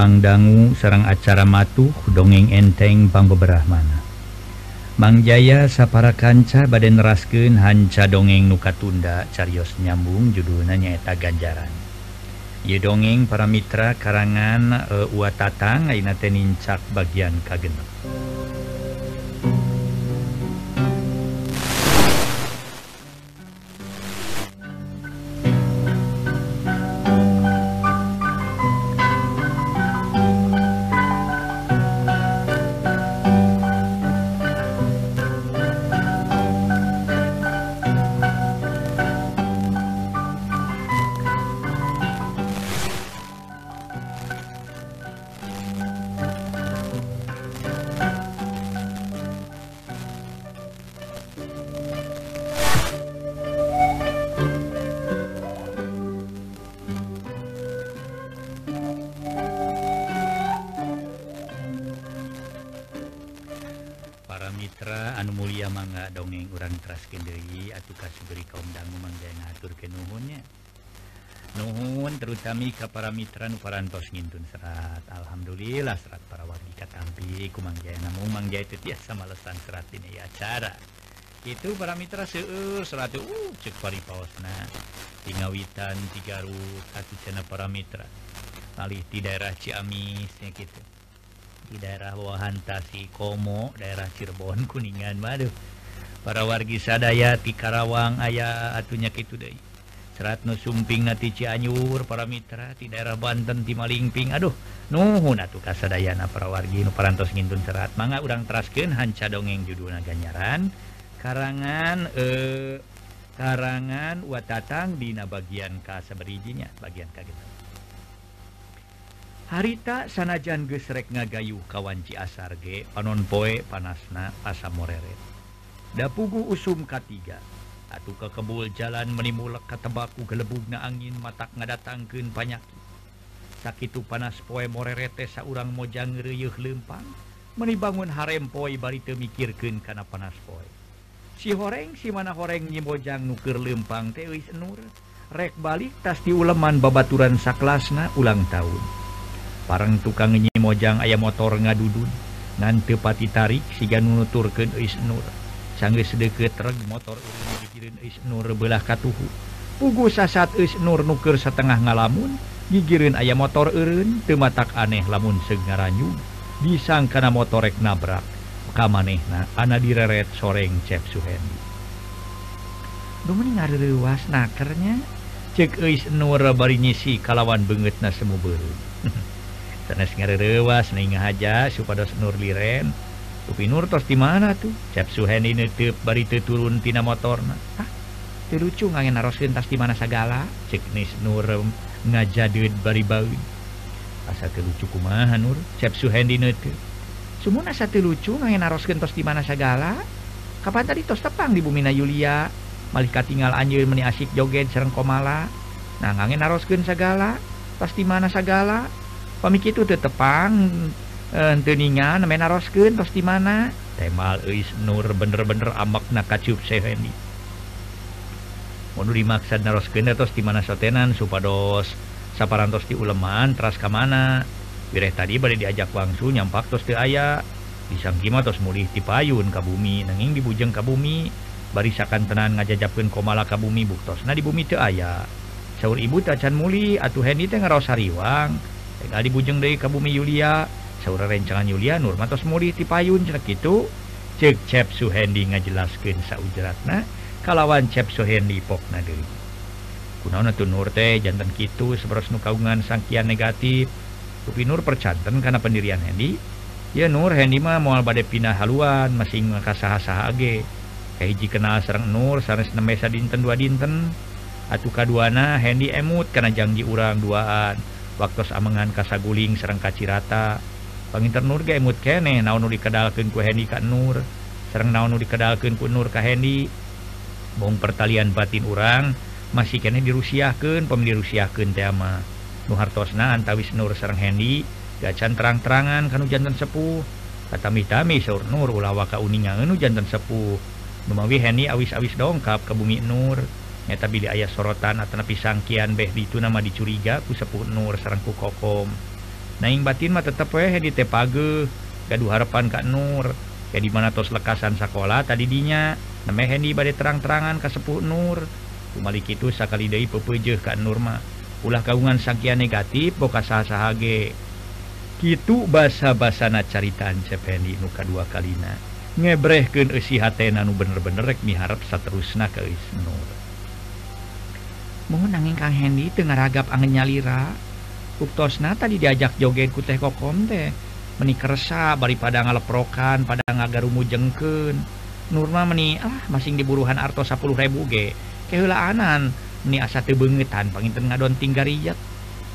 Pangdangu Serang acara matuh dongeng enteng Pangbeberahmana Mangjaya sapara kanca baden rasken hanca dongeng nuka tunda carios nyambung judulnyaeta nyaeta ganjaran Ye dongeng para mitra karangan e, uh, Utatang Ainateninncak bagian kagenep. Mitra anu Mulia mangga dongeng urang keras Kendri kaum dangu mangga ngatur ke nuhunnya Nuhun terutami ke para mitra nu parantos ngintun serat. Alhamdulillah serat para wargi katampi ku jaya namu mang itu tiasa malesan serat ini ya itu para mitra seueur serat uh cek paripaosna. Paosna tingawitan tiga rut satu para mitra. Alih di daerah Ciamis ya gitu di daerah Wahantasi Komo daerah Cirebon Kuningan. Waduh. Para wargi sadaya di Karawang ayah atunya gitu deh serat nu sumping nati Cianyur para mitra di daerah Banten di Malingping. Aduh nuhun atuh kasadayana para wargi nu parantos ngintun serat. Mangga urang teraskeun hanca dongeng judulna ganyaran karangan eh karangan watatang dina bagian kasaberijinya bagian ka gitu harita sanajan gesrek ngagayuh kawanci asarge panon poe panasna asa moreret dapugu usum katiga. Atuh kekebul jalan menimulek katebaku gelebugna angin matak ngadatangkeun panyakit sakitu panas poe morerete saurang mojang ngerieuh lempang menibangun harem poe bari teu mikirkeun kana panas poe. Si horeng si mana horeng nyimojang nuker lempang teh euy nur rek balik tas diuleman babaturan saklasna ulang tahun. parang tukang nyi mojang ayam motor ngadudun. Pati tarik siga nunuturkeun Eus Nur. Sanggeus sedeket reg motor Isnur belah katuhu pugu sasat Isnur nuker setengah ngalamun gigirin ayam motor eureun teu matak aneh lamun segaranyum disang motor motorek nabrak kamanehna ana direret soreng cep Suhendi. Dumeni ngareureuas nakernya? Cek Eus nur bari nyisi kalawan beungeutna semu beureum aja supados Nurliren Upi Nurtos di mana tuh cap Suheni nutup baritu turun tina motorna ah lucu ngangin naroskeun tas di mana segala ceknis Nurem ngajadeut bari bawi asa teu lucu kumaha Nur? Cap Suheni nutup sumun asa teu lucu ngangin naroskeun tos di mana segala kapan tadi tos tepang di bumina Yulia? Malih katingal anjeun meni asik joget sereng komala. Nah ngangin naroskeun segala tas di mana segala pamik itu tetepang eh, teningan naroskeun terus di mana? Temal Is Nur bener-bener amak na kacup sehendi Waduh dimaksud narosken tos di mana sotenan supados saparantos di uleman teras ke mana. Wireh tadi bari diajak wangsu nyampak tos teu aya. Pisang kima mulih di payun ka bumi nenging dibujeng ka bumi. Barisakan tenan ngajajapkan komala ka bumi buktosna di bumi te aya. Saur ibu tacan muli atuh hendi teh ngerosariwang Tegal dibujeng Bujeng ka Kabumi Yulia. Saudara rencangan Yulia Nurmatos Muri tipayun cenah itu cek cep Suhendi ngajelaskan saujeratna kalawan cep Suhendi pokna deui. Kunaon atuh Nur teh jantan kitu sabaros nu kagungan sangkian negatif. Rupi Nur percanten karena pendirian Hendi. Ya Nur Hendi mah moal bade pindah haluan masih ngakasaha-saha age. Kahiji kenal sareng Nur sanes nemesa dinten dua dinten. Atuh kaduana Hendi emut karena janji urang duaan. waktu amangan kasaguling Serang Kacirata penginter Nur ge emut kene naon nu dikedalkeun ku Hendi ka Nur sareng naon nu dikedalkeun ku Nur ka Hendi bong pertalian batin urang masih kene dirusiahkeun pemili rusiahkeun teh mah nu hartosna antawis Nur sareng Hendi gacan terang-terangan kanu jantan sepuh. Katami-tami saur Nur ulah waka uninga nu jantan sepuh. Numawi Hendi awis-awis dongkap ke bumi Nur. tabi ayah sorotan atau pisangkian beh itu nama dicuriga ku sepuh Nur serangku kokom. Naing batin mah tetap weh di tepage gaduh harapan Kak Nur. Jadi mana tos lekasan sekolah tadi dinya nama hendi badai terang-terangan ke sepuh Nur. Kumalik itu sakali deui pepejeh Kak Nur mah. Ulah kagungan sangkian negatif boka sahage gitu basa-basana caritaan Cependi nuka dua kalina. Ngebrehkeun eusi hatena nu bener-bener rek miharep saterusna ke Nur. mohon nanging Kang Hendy tengah ragap angin nyalira Uktosna tadi diajak joget ku teh kokom teh. Meni kersa daripada ngaleprokan pada ngagarumu jengken Nurma meni ah masing diburuhan arto 10 ribu ge. Kehulaanan meni asa teu beungetan panginten ngadon garijat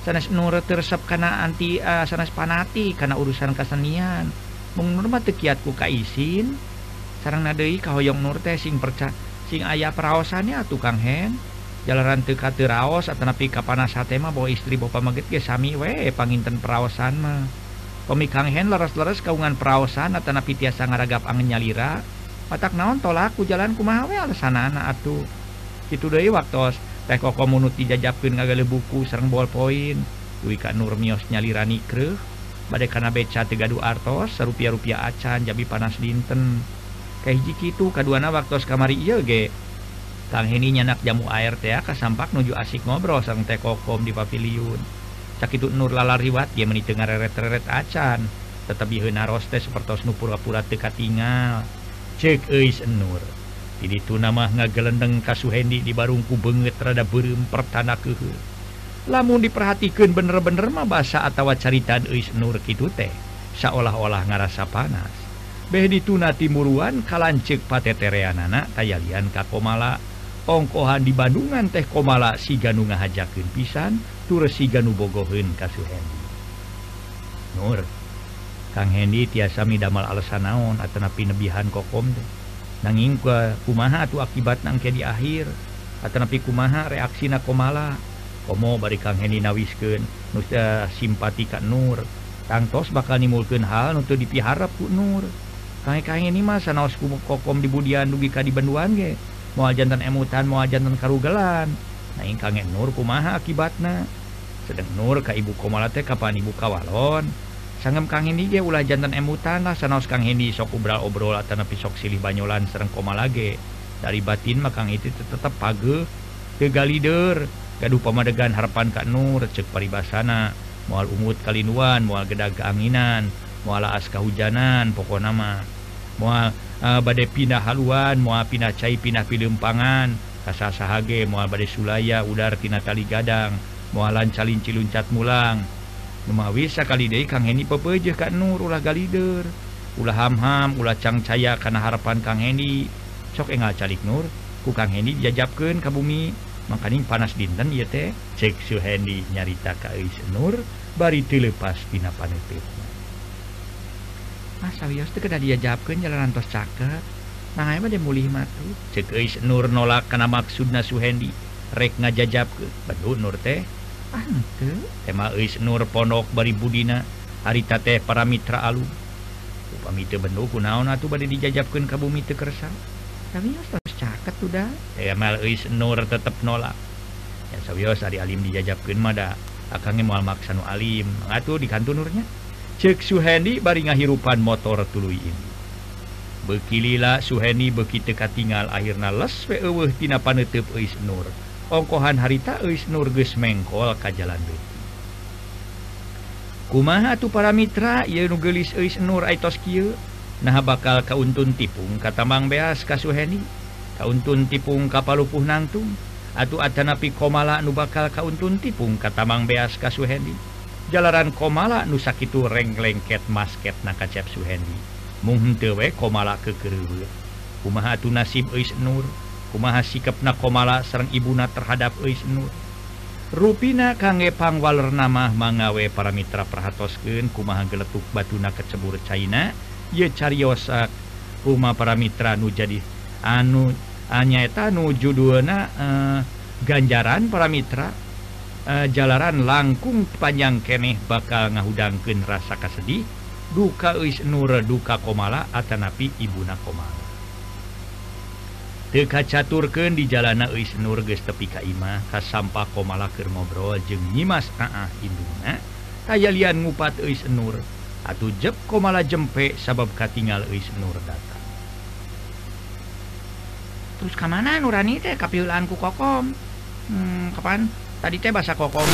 sanes nur tersep kana anti uh, sanes panati kana urusan kesenian. Mung Nurma teu kiat ku kaisin. Sareng deui kahoyong nur teh sing perca sing aya praosannya atuh Kang Hen. jalanan Tekati Raos ataupi hate satema bahwa istri Bapak Magit Gesami we panginten peraosan mah. Pemikang hen leres-leres kaungan peraosan atanapi tiasa ngaragap angin nyalira. Patak naon tolakku jalan kumaha alasan anak atuh. Itu deui waktu teh koko munut dijajapin ngagale buku serang bolpoin duwi ka Nur mios nyalira nikre badai kana beca tegadu artos serupiah-rupiah acan jabi panas dinten. Kayak hiji kitu kaduana waktu kamari iya ge ini nyanak jamu air teh kasampak nuju asik ngobrol sang teh kokom di paviliun sakitu Nur lalariwat dia meni dengar reret-reret acan. Tetap dihena roste seperti nu pura-pura teka tinggal cek eis nur. Jadi itu nama ngagelendeng kasuhendi di barungku banget rada berem pertana kehe lamun diperhatikan bener-bener mah bahasa atau caritan eis nur gitu teh seolah-olah ngerasa panas. Beh dituna timuruan kalancek patetereanana tayalian kakomala ongkohan di Bandungan teh komala si Ganung ngahajakin pisan turesi Ganubogohun kasuh Hendy Nur Kang Hendy tiasa midamel alasan naon atau napi nebihan kokom teh. Nanging ke kumaha tuh akibat nangke di akhir? Atau napi kumaha reaksi na komala? Komo bari Kang Hendy nawiskeun nu eh, simpati ka Nur. Tangtos bakal nimulkeun hal nu teu dipiharap ku Nur. Kae-kae ini mah sanaos kokom di Budian dugi ka di Banduan ge. moal jantan emutan moal jantan karugelan. Naing kangen Nur kumaha akibatna. Sedang Nur ka ibu komalate kapan ibu kawalon. Sanggem Kang Hendi ge ulah jantan emutan lah sanaos Kang Hendi sok ubral obrol atana sok silih banyolan sereng komalage dari batin mah Kang itu tetep page tegal leader gaduh pamadegan harapan Kak Nur cek paribasana. Mual umut kalinuan mual gedag keanginan mual aska hujanan pokok nama mual uh, badai pindah haluan mua pindah cair pindah pilempangan kasasahage mua badai Sulaya udartina tali gadang. Mualan calin luncat mulang. Memawisa kali De Kang Heni pepeje Kak Nur ulah galider. Ulah hamham ulah cangcaya karena harapan Kang Heni. Sok engal calik Nur ku Kang Heni jajabkan ke bumi. Makaning panas dinten ya teh. Cek Suhendi nyarita Ka Nur bari lepas pina panetik Sawios itu kena dia jawabkan jalanan tos Nah, manganya mah mulih matu cek nur nolak karena maksudna suhendi rek ngajajab ke badu nur teh? Ah, Ante tema eis nur Ponok bari budina. Harita teh para mitra alu. upami teu bendo kunaon atuh bade dijajabkeun ka bumi teu kersa? Sawios ya, tos caket udah teh mal is nur tetep nolak. Ya sawios ari alim dijajabkeun mah da Akangnya moal maksa nu alim. Atuh di kantunurnya nurnya? cek Suhendi bari ngahirupan motor tulu ini. Bekilila Suhendi beki teka tinggal akhirnya tina panetep eis Nur. Ongkohan harita Is Nur ges mengkol ka jalan beti. Kumaha tuh para mitra ya nugelis Is Nur aitos kieu? Nah bakal kauntun tipung kata Mang beas ka Suhendi kauntun tipung kapalupuh nangtung atuh atanapi komala nu bakal kauntun tipung kata Mang beas ka Suheni. jalanan komala nusakitu renglengket masket nakacap Suhendi mungwe komala keker kumaha tu nasib Eis Nur? Kumaha sikap na komala serrang ibuna terhadap Eis Nur? Ruina kangge pangwaler nama mangawe para mitra perhatosken kumaha geletuk batuna kecebur China? Ye cariyosak rumah para mitra nu jadi anu anyaeta nu judulna eh, ganjaran para mitra. Eh, uh, jalanan langkung panjang keneh bakal ngahudangken rasa kasedih duka is nur duka komala Atanapi Ibuna komala. Teka caturken di jalana is nur ge tepi Kaimah kasampah komala ngobrol jeung nyimas naah Induna tayalian ngupat is nur atau jeb komala jempe sabab katingal is nur datang. Terus kamana nurani teh? Kapiulanku kokom. Hmm, kapan? tadi teh bahasa kokom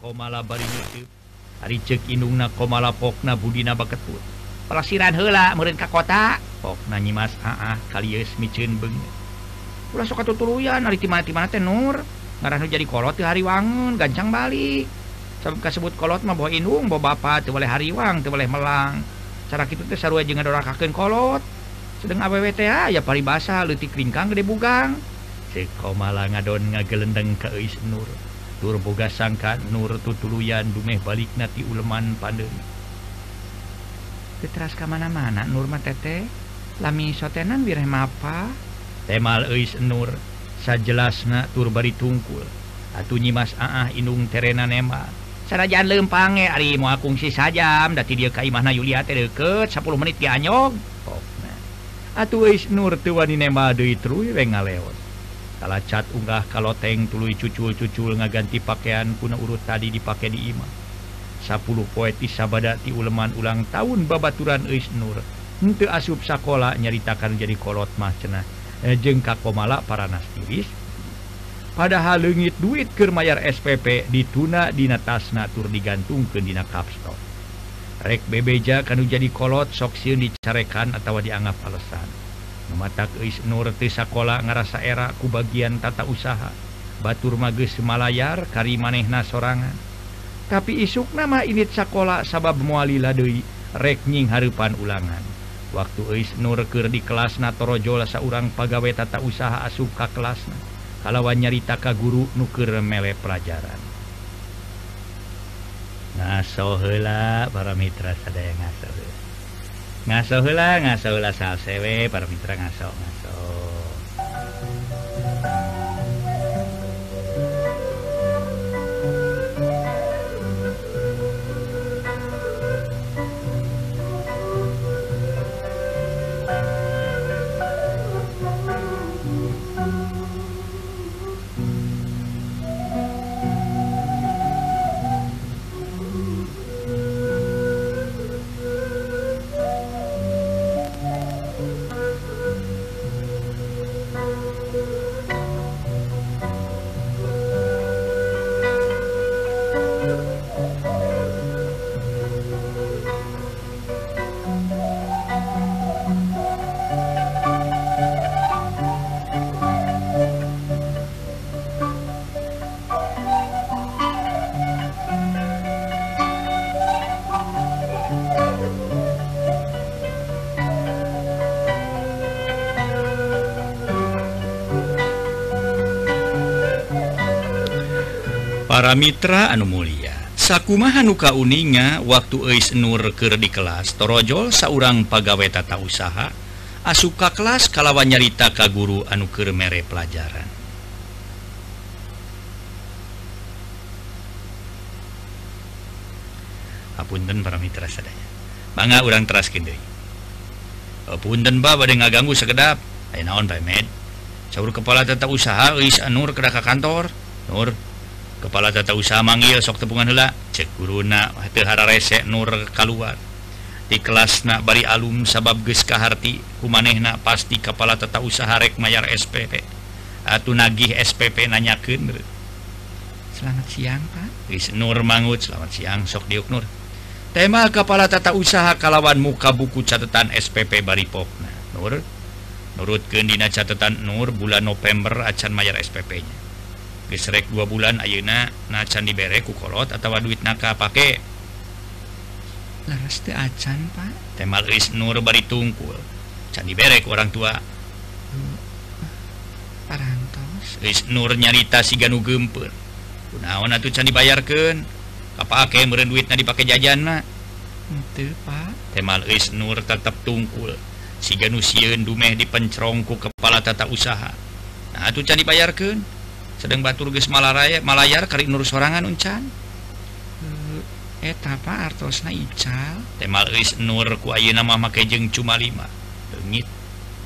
komala bari hari cek. Indungna komala pokna budina baketut. Pelasiran hela meureun ka kota. Pokna nyimas haah kalieus miceun beung. Ulah sok katutuluyan ari timana-timana teh nur. Ngarahna jadi kolot teu hariwangun gancang balik. Sabab kasebut kolot mah bawa indung, bawa bapak teu boleh hariwang teu boleh melang. cara kita teh sarua jeung ngadorakakeun kolot. Sedang awwT ah, ya paribasa leutik ringkang gede bugang. Sekoma ngadon ngagelendeng ke Is Nur. Boga sangka Nur tutuluyan dumeh balik nati uleman pandemi keteras kemana-mana Nurma tete lami sotenan bireh mapa. Temal Is Nur sajelasna turbari tungkul. Atau nyimas aah inung terena nema. sanajan lempange eh. Ari mua kungsi sajam dati dia kaimahna Yulia deket 10 menit ge oh, atuh nur teu wani nembal deui truy we ngaleos. Talacat unggah kaloteng tuluy cucul-cucul ngaganti pakaian kuna urut tadi dipakai di imah. 10 poetis sabada ti uleman ulang tahun babaturan eis nur. Henteu asup sakola nyaritakan jadi kolot mah cenah. E, jeung kakomala para nastiris padahal legit duit Kermayar SPP dituna Dina tasna Natur digantung ke Dina Kapstok. Rek bebeja kanu jadi kolot soksiun dicarekan atau dianggap alasan memata nur sekolah ngerasa era ku bagian tata usaha. Batur Mages Malayar kari manehna sorangan. Tapi isuk nama ini sekolah sabab mualila Dewi reknying harepan ulangan. Waktu Is Nurker di kelas Natorojola seorang pegawai tata usaha asuka kelasnya kalawan nyaritaka guru nuker mele pelajaran. Ngasohela para Mitra sadaya ngaso ngasohela sal salsewe para Mitra ngaso para Mitra Anu Mulia. Sakumahanuka uninga waktu Eis Nur ke di kelas Torojol seorang pegawai tata usaha asuka kelas kalawan nyarita ka guru anu ke mere pelajaran. Apunten para mitra sadaya. Bangga orang teraskin deui. Apunten ba bade ngaganggu sekedap. Ayo naon Pak Med? Saur kepala tata usaha Eis Nur ke kantor Nur kepala tata usaha manggil sok tepungan hela cek guruna hara resek nur keluar di kelas na bari alum sabab ges kaharti kumanehna pasti kepala tata usaha rek mayar SPP atau nagih SPP nanyakeun selamat siang pak. Gis nur mangut selamat siang sok diuk nur. Tema kepala tata usaha kalawan muka buku catatan SPP bari popna nur? Nurut kendina catatan nur bulan November acan mayar SPP nya gesrek dua bulan Ayeuna na can dibere ku kolot atau duit naka pakai laras teu acan pak. Temal Is Nur bari tungkul can dibere ku orang tua. Parantos. Is Nur nyarita si ganu gempur kunaon atuh can dibayarkeun? Kapake meureun duitna dipake jajan mah. Henteu pak. Temal Is Nur tetep tungkul. Si ganu sieun dumeh dipencrong ku kepala tata usaha. Nah atuh can dibayarkeun? sedang Baturgis Malaraya Malayar kari nur sorangan uncan. Hmm. Eta apa artosna ical? Temal nur ku ayeuna mah make jeung cuma 5 leungit.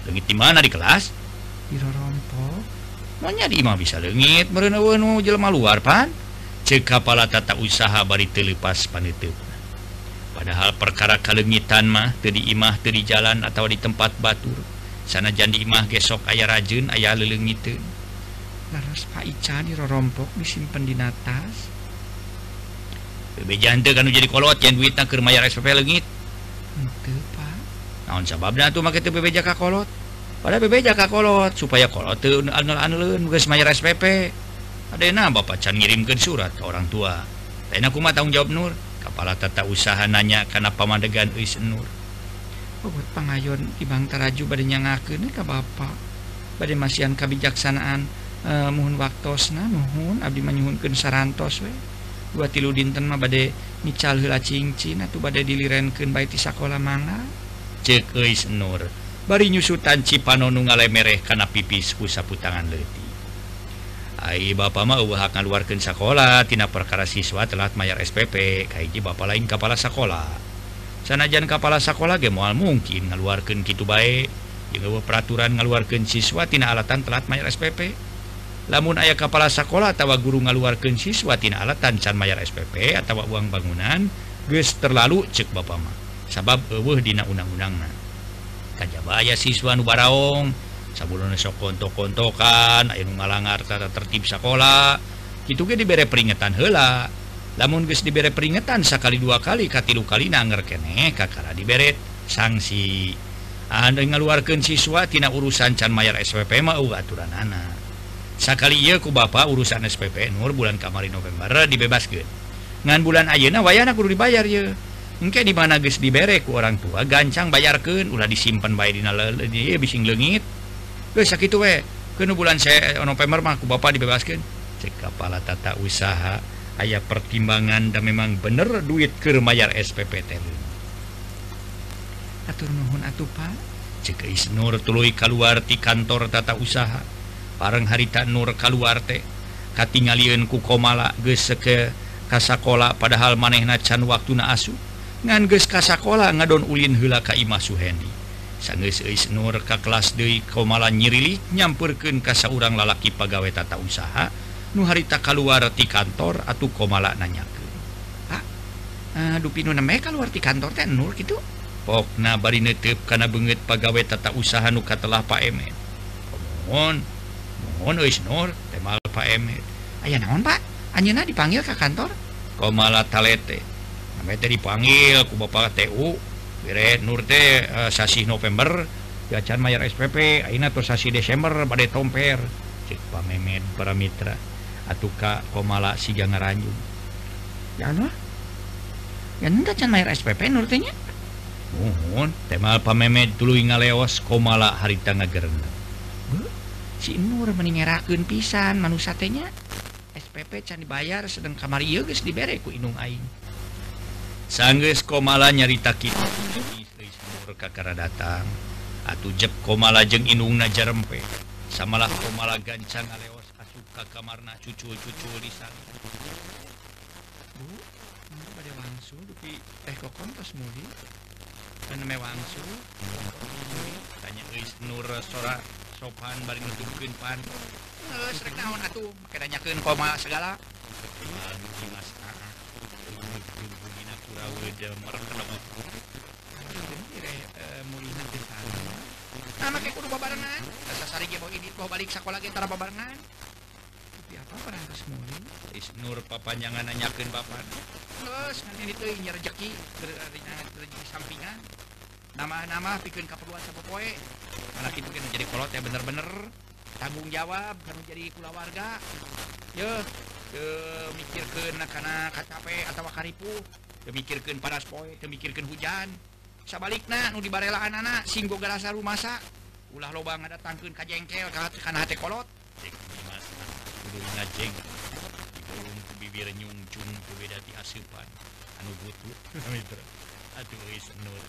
Leungit di mana di kelas? Di rorompok. Di bisa leungit. Meureun jelema luar pan. Cek kepala tata usaha bari teu leupas paniteu. Padahal perkara kalengitan mah teu di imah teu di jalan atau di tempat batur. Sana jandi imah gesok aya rajin aya leuleunyiteun laras Paica dirorompok disimpen di natas. Bebe jante kan jadi kolot yang duit nak kermaya SPP lengit. Ente pak. Naon sababnya tuh make itu bebe jaka kolot? Pada bebe jaka kolot supaya kolot teu anul-anulun bukan semaya SPP adena bapak can ngirimkan surat ke orang tua. Lain aku mah tanggung jawab Nur. Kepala tata usaha nanya kenapa mandegan uis Nur? Oh, buat pengayon di Bang Taraju Bangtaraju ngakir nih ke Bapak. Badan masihan kebijaksanaan uh, mohon waktuna mohon. Abdi menyhunkan sarantos we. Dua tilu dinten mah badai mical heula cincin atau badai dilirenkan ti di sekolah mana cekeis nur. Bari nyusutan cipanonu ngalemereh kana pipis ku sapu tangan leti Ai bapak mah eueuh ngaluarkeun sakola tina perkara siswa telat mayar SPP kahiji bapak lain kepala sakola. Sanajan kepala sakola ge moal mungkin ngaluarkeun kitu bae. Jeung peraturan ngaluarkeun siswa tina alatan telat mayar SPP lamun ayah kepala sekolah atau guru ngaluarkan siswatina alat tancan mayyar SPP atau uang bangunan guys terlalu cek Bapak mah. Sabab Dina undang-undang kajbaya siswa Nubaraong sabulon esok kontok-kontokan Ayu ngalangar tata tertib sekolah kitu ge diberre peringatan hela lamun guys diberre peringatan sekali dua kali katilu kali nanger keneh kakara diberet sanksi anda ah, ngaluarkan siswatina urusan Can Mayyar SPP mau aturan anak sakaliku Bapak urusan SPP Nur bulan kamari November dibebaskan ngan bulan Ayeuna wayana kudu dibayar ya engke di mana guys diberreku orang tua gancang bayarkan udah disimpan bay bising legit sakit we ke bulan saya November mahku Bapak dibebaskan cek kepala tata usaha aya pertimbangan dan memang bener duit ke mayar SPPT atur nuhun atuh Pak. Cek Isnur tuluy keluar di kantor tata usaha. bareng harita Nur kaluarte katingalieun ku komala geus ke kasakola padahal manehna can waktuna asu. Ngan geus kasakola ngadon ulin heula ka Imah Suhendi. Sanggeus eis Nur ka kelas deui komala nyirilik nyampurkeun ka saurang lalaki pagawe tata usaha. Nu harita kaluar ti kantor atuh komala nanyakeun. Pak uh, dupinu namanya kaluar ti kantor teh Nur kitu? Pokna bari neuteup kana beungeut pagawe tata usaha nu katelah Pak Emet. Mohon. Nur temal Pak aya naon Pak? Anna dipanggil ke kantor? Kok malah talete. Dipanggil aku Bapak TU Nur teh eh, sasi November gacan Mayyar SPP Aina atau sasi Desember badai tomper. Cek Pak Memet para Mitra. Atuh Kak komala si jangan ranjung ya Allah. Ya enggak can Mayyar SPP Nurtenya Mohon temal Pak Memet dulu ngaleos komala harita ngagerenna Sinur meningeraun pisan man SPP can dibayar sedang kamar yoges dibereku Inung Aing. Sangges komala nyarita kita datang. Atuh jeb komala jeng Inung Najarempe samalah komala gancang aleos asuka kamarna cucu-cucu di sana. Bu, pada wangsu dupi teh kok kontos muli. Kan wangsu. Tanya Isnur sora. sopan bari nutupkeun pan. Geus rek naon atuh make nanyakeun koma segala. Dimas ah. Dina kurawe demer kenebut. Mulina teh sana. Nah make kudu babarengan. Sasari ge ini mau balik sakola ge tara babarengan. Tapi apa parantos geus Is nur papanjangan nanyakeun bapak. Geus ngan ini nya rezeki, rezeki sampingan. nama-nama bikin keperluan sepopoe anak itu kita jadi kolot ya bener-bener. Tanggung jawab kamu jadi kula warga. Ya eh, mikirkan anak-anak KTP atau karipu. Ya mikirkan panas poe ya mikirkan hujan. Sabalikna nu dibarela anak-anak singgo garasa rumah sa ulah loba ngadatangkeun ka jengkel kana hate kolot. Kudu ngajeng dibulung ku bibir nyungcung ku beda ti asupan. Anu butuh aduh geus nur.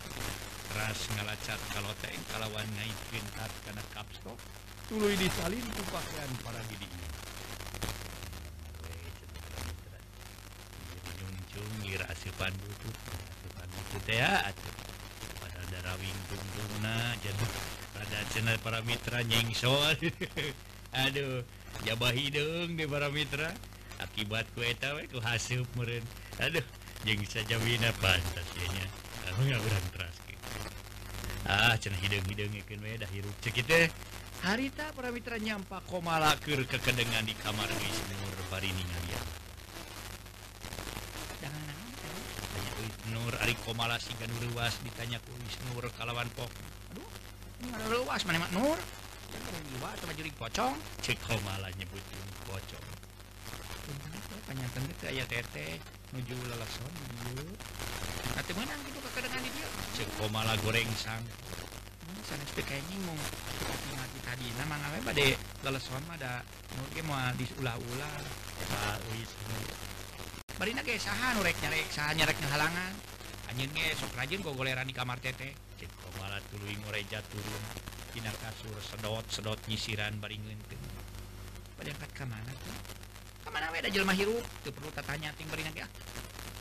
Ras ngalacat kaloteng kalawan ngaikeun tat kana kapstok tuluy disalin ku pakaian para gidi nyungcung ngira asupan butut asupan butut ya atuh. Pada darawing tungtungna jadi pada channel para mitra nyengsol aduh jabahi dong di para mitra. Akibat ku eta we ku hasup meureun. Aduh jeung sajawina pantas ya nya ah, nggak urang ah cenah hideung-hideungkeun we dah hirup cek kitu harita para mitra nyampa komalaker kekedengan di kamar geus eh. nur bari ningalian jangan teh. Tanya Uis Nur Ari Komala siga nu leuwas ditanya ku Uis Nur kalawan pok aduh ini ada luas mana mak nur? Jiwa atau baju pocong. Cek Komala nyebutkeun pocong. Panjangkan ke aya teteh nuju lelason ieu atuh meunang gitu Cekmala goreng sang. Hmm, tadi. Nama bade leleson mah ada. Ge mau diulah-ulah saha nu rek nyarek saha nyarek halangan. Anjeun ge sok rajin gogoleran di kamar tete cek komala tuluy ngoreja turun. Tina kasur sedot sedot nyisiran bari ngeunteun. Bari angkat ka mana tuh ka mana we da jelema hirup? Teu perlu tatanya ting bari nage ah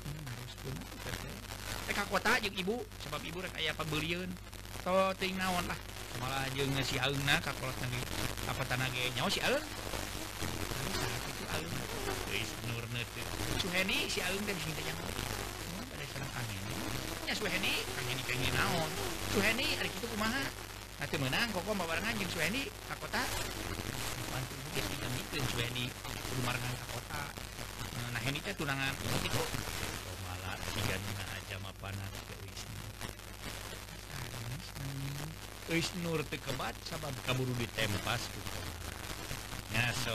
hmm, harus kumaha teteh. ka kota jeung ibu sebab ibu rek aya pabeuliun to teuing naon lah. Malah jeung si aeungna ka kolot tadi apa tanah ge nyawa si aeun kitu aeung? Geus nur teh suheni si aeun teh sing tanya pada sareng angin? Nya suheni angin pengen naon. Suheni ari kitu kumaha? Atuh meunang kok kok barengan jeung suheni ka kota bantu geus digamikeun suheni kudu marengan ka kota nah heni teh tunangan kitu Nur kebat sabab kaburu ditempas so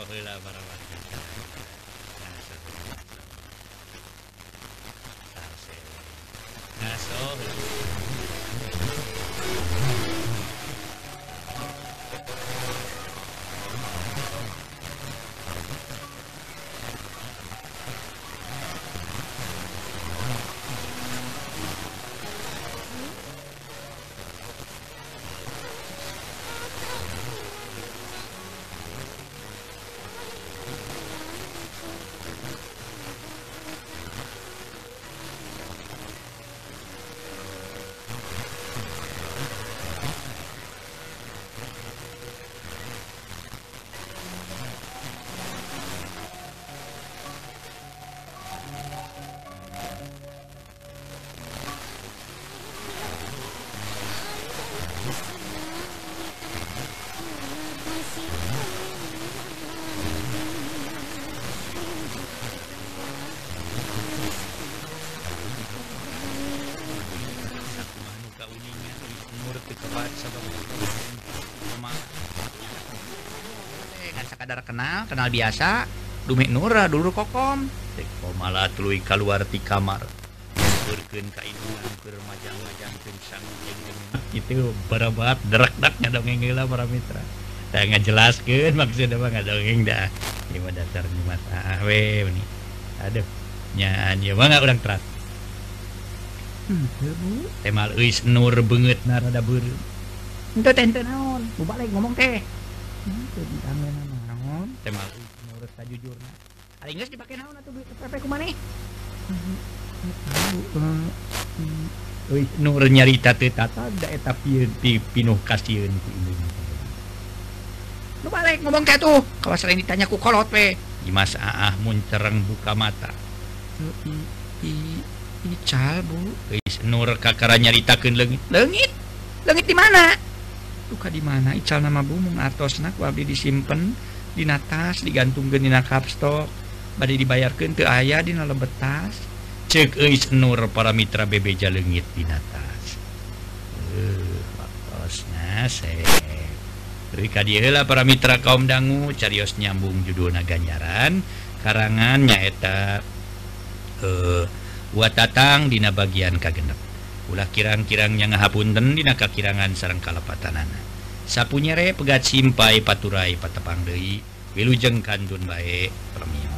sekadar kenal kenal biasa Dume Nura dulu kokom Teko malah tului keluar di kamar Berken ka ibu Angker majang-majang Itu berabat derak-deraknya dong Yang gila para mitra nggak jelaskan maksud apa nggak dongeng dah lima dasar jumat ah ini aduh nyanyi apa nggak udang terat temal uis nur benget narada bur itu tenten naon bu balik ngomong teh naon temal uis nur sajujur na ada inggris dipakai naon atau duit pp kumane Uis nur nyari teu tata da eta pinuh kasihan ku Indonesia Lu balik ngomong kayak tuh. Kalau sering ditanya ku kolot we. Dimas Aah muncereng buka mata. I, i, ical bu. Geus nur kakara nyaritakeun leungit. Leungit? Leungit di mana? luka di mana? Ical nama bu mun artosna ku abdi disimpen di natas digantungkeun dina kapstok. Bade dibayarkeun teu aya dina lebetas. Cek euis nur para mitra bebeja leungit di natas. Eh, uh, atosna saya. Rika dialah para mitra kaum dangu carios nyambung judulna ganjaran karangan nyaeta eh watatang dina bagian kagenep. Ulah kirang-kirang nya ngahapunten dina kakirangan sareng kalepatanana sapunyere pegat simpai paturai patepang deui wilujeng kantun bae permi